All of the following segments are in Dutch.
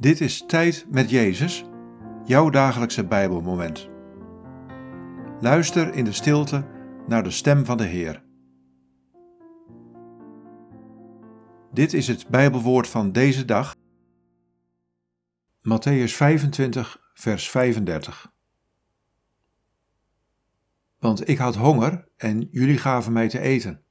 Dit is Tijd met Jezus, jouw dagelijkse Bijbelmoment. Luister in de stilte naar de stem van de Heer. Dit is het Bijbelwoord van deze dag. Matthäus 25, vers 35. Want ik had honger en jullie gaven mij te eten.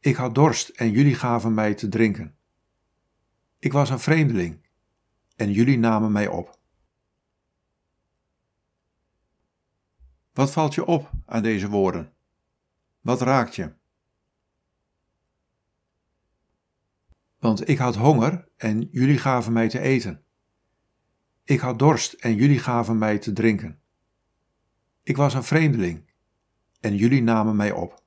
Ik had dorst en jullie gaven mij te drinken. Ik was een vreemdeling en jullie namen mij op. Wat valt je op aan deze woorden? Wat raakt je? Want ik had honger en jullie gaven mij te eten. Ik had dorst en jullie gaven mij te drinken. Ik was een vreemdeling en jullie namen mij op.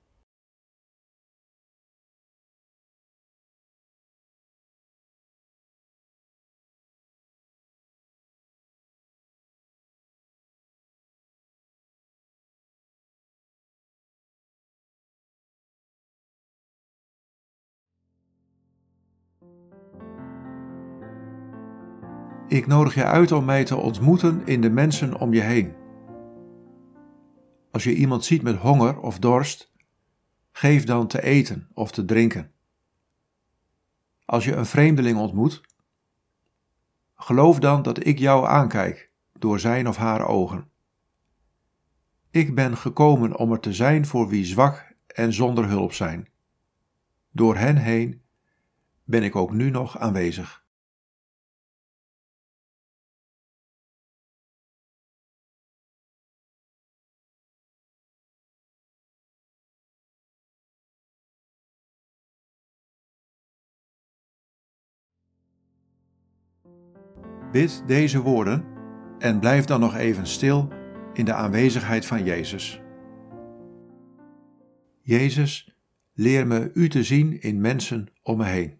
Ik nodig je uit om mij te ontmoeten in de mensen om je heen. Als je iemand ziet met honger of dorst, geef dan te eten of te drinken. Als je een vreemdeling ontmoet, geloof dan dat ik jou aankijk door zijn of haar ogen. Ik ben gekomen om er te zijn voor wie zwak en zonder hulp zijn. Door hen heen ben ik ook nu nog aanwezig. Bid deze woorden en blijf dan nog even stil in de aanwezigheid van Jezus. Jezus, leer me U te zien in mensen om me heen.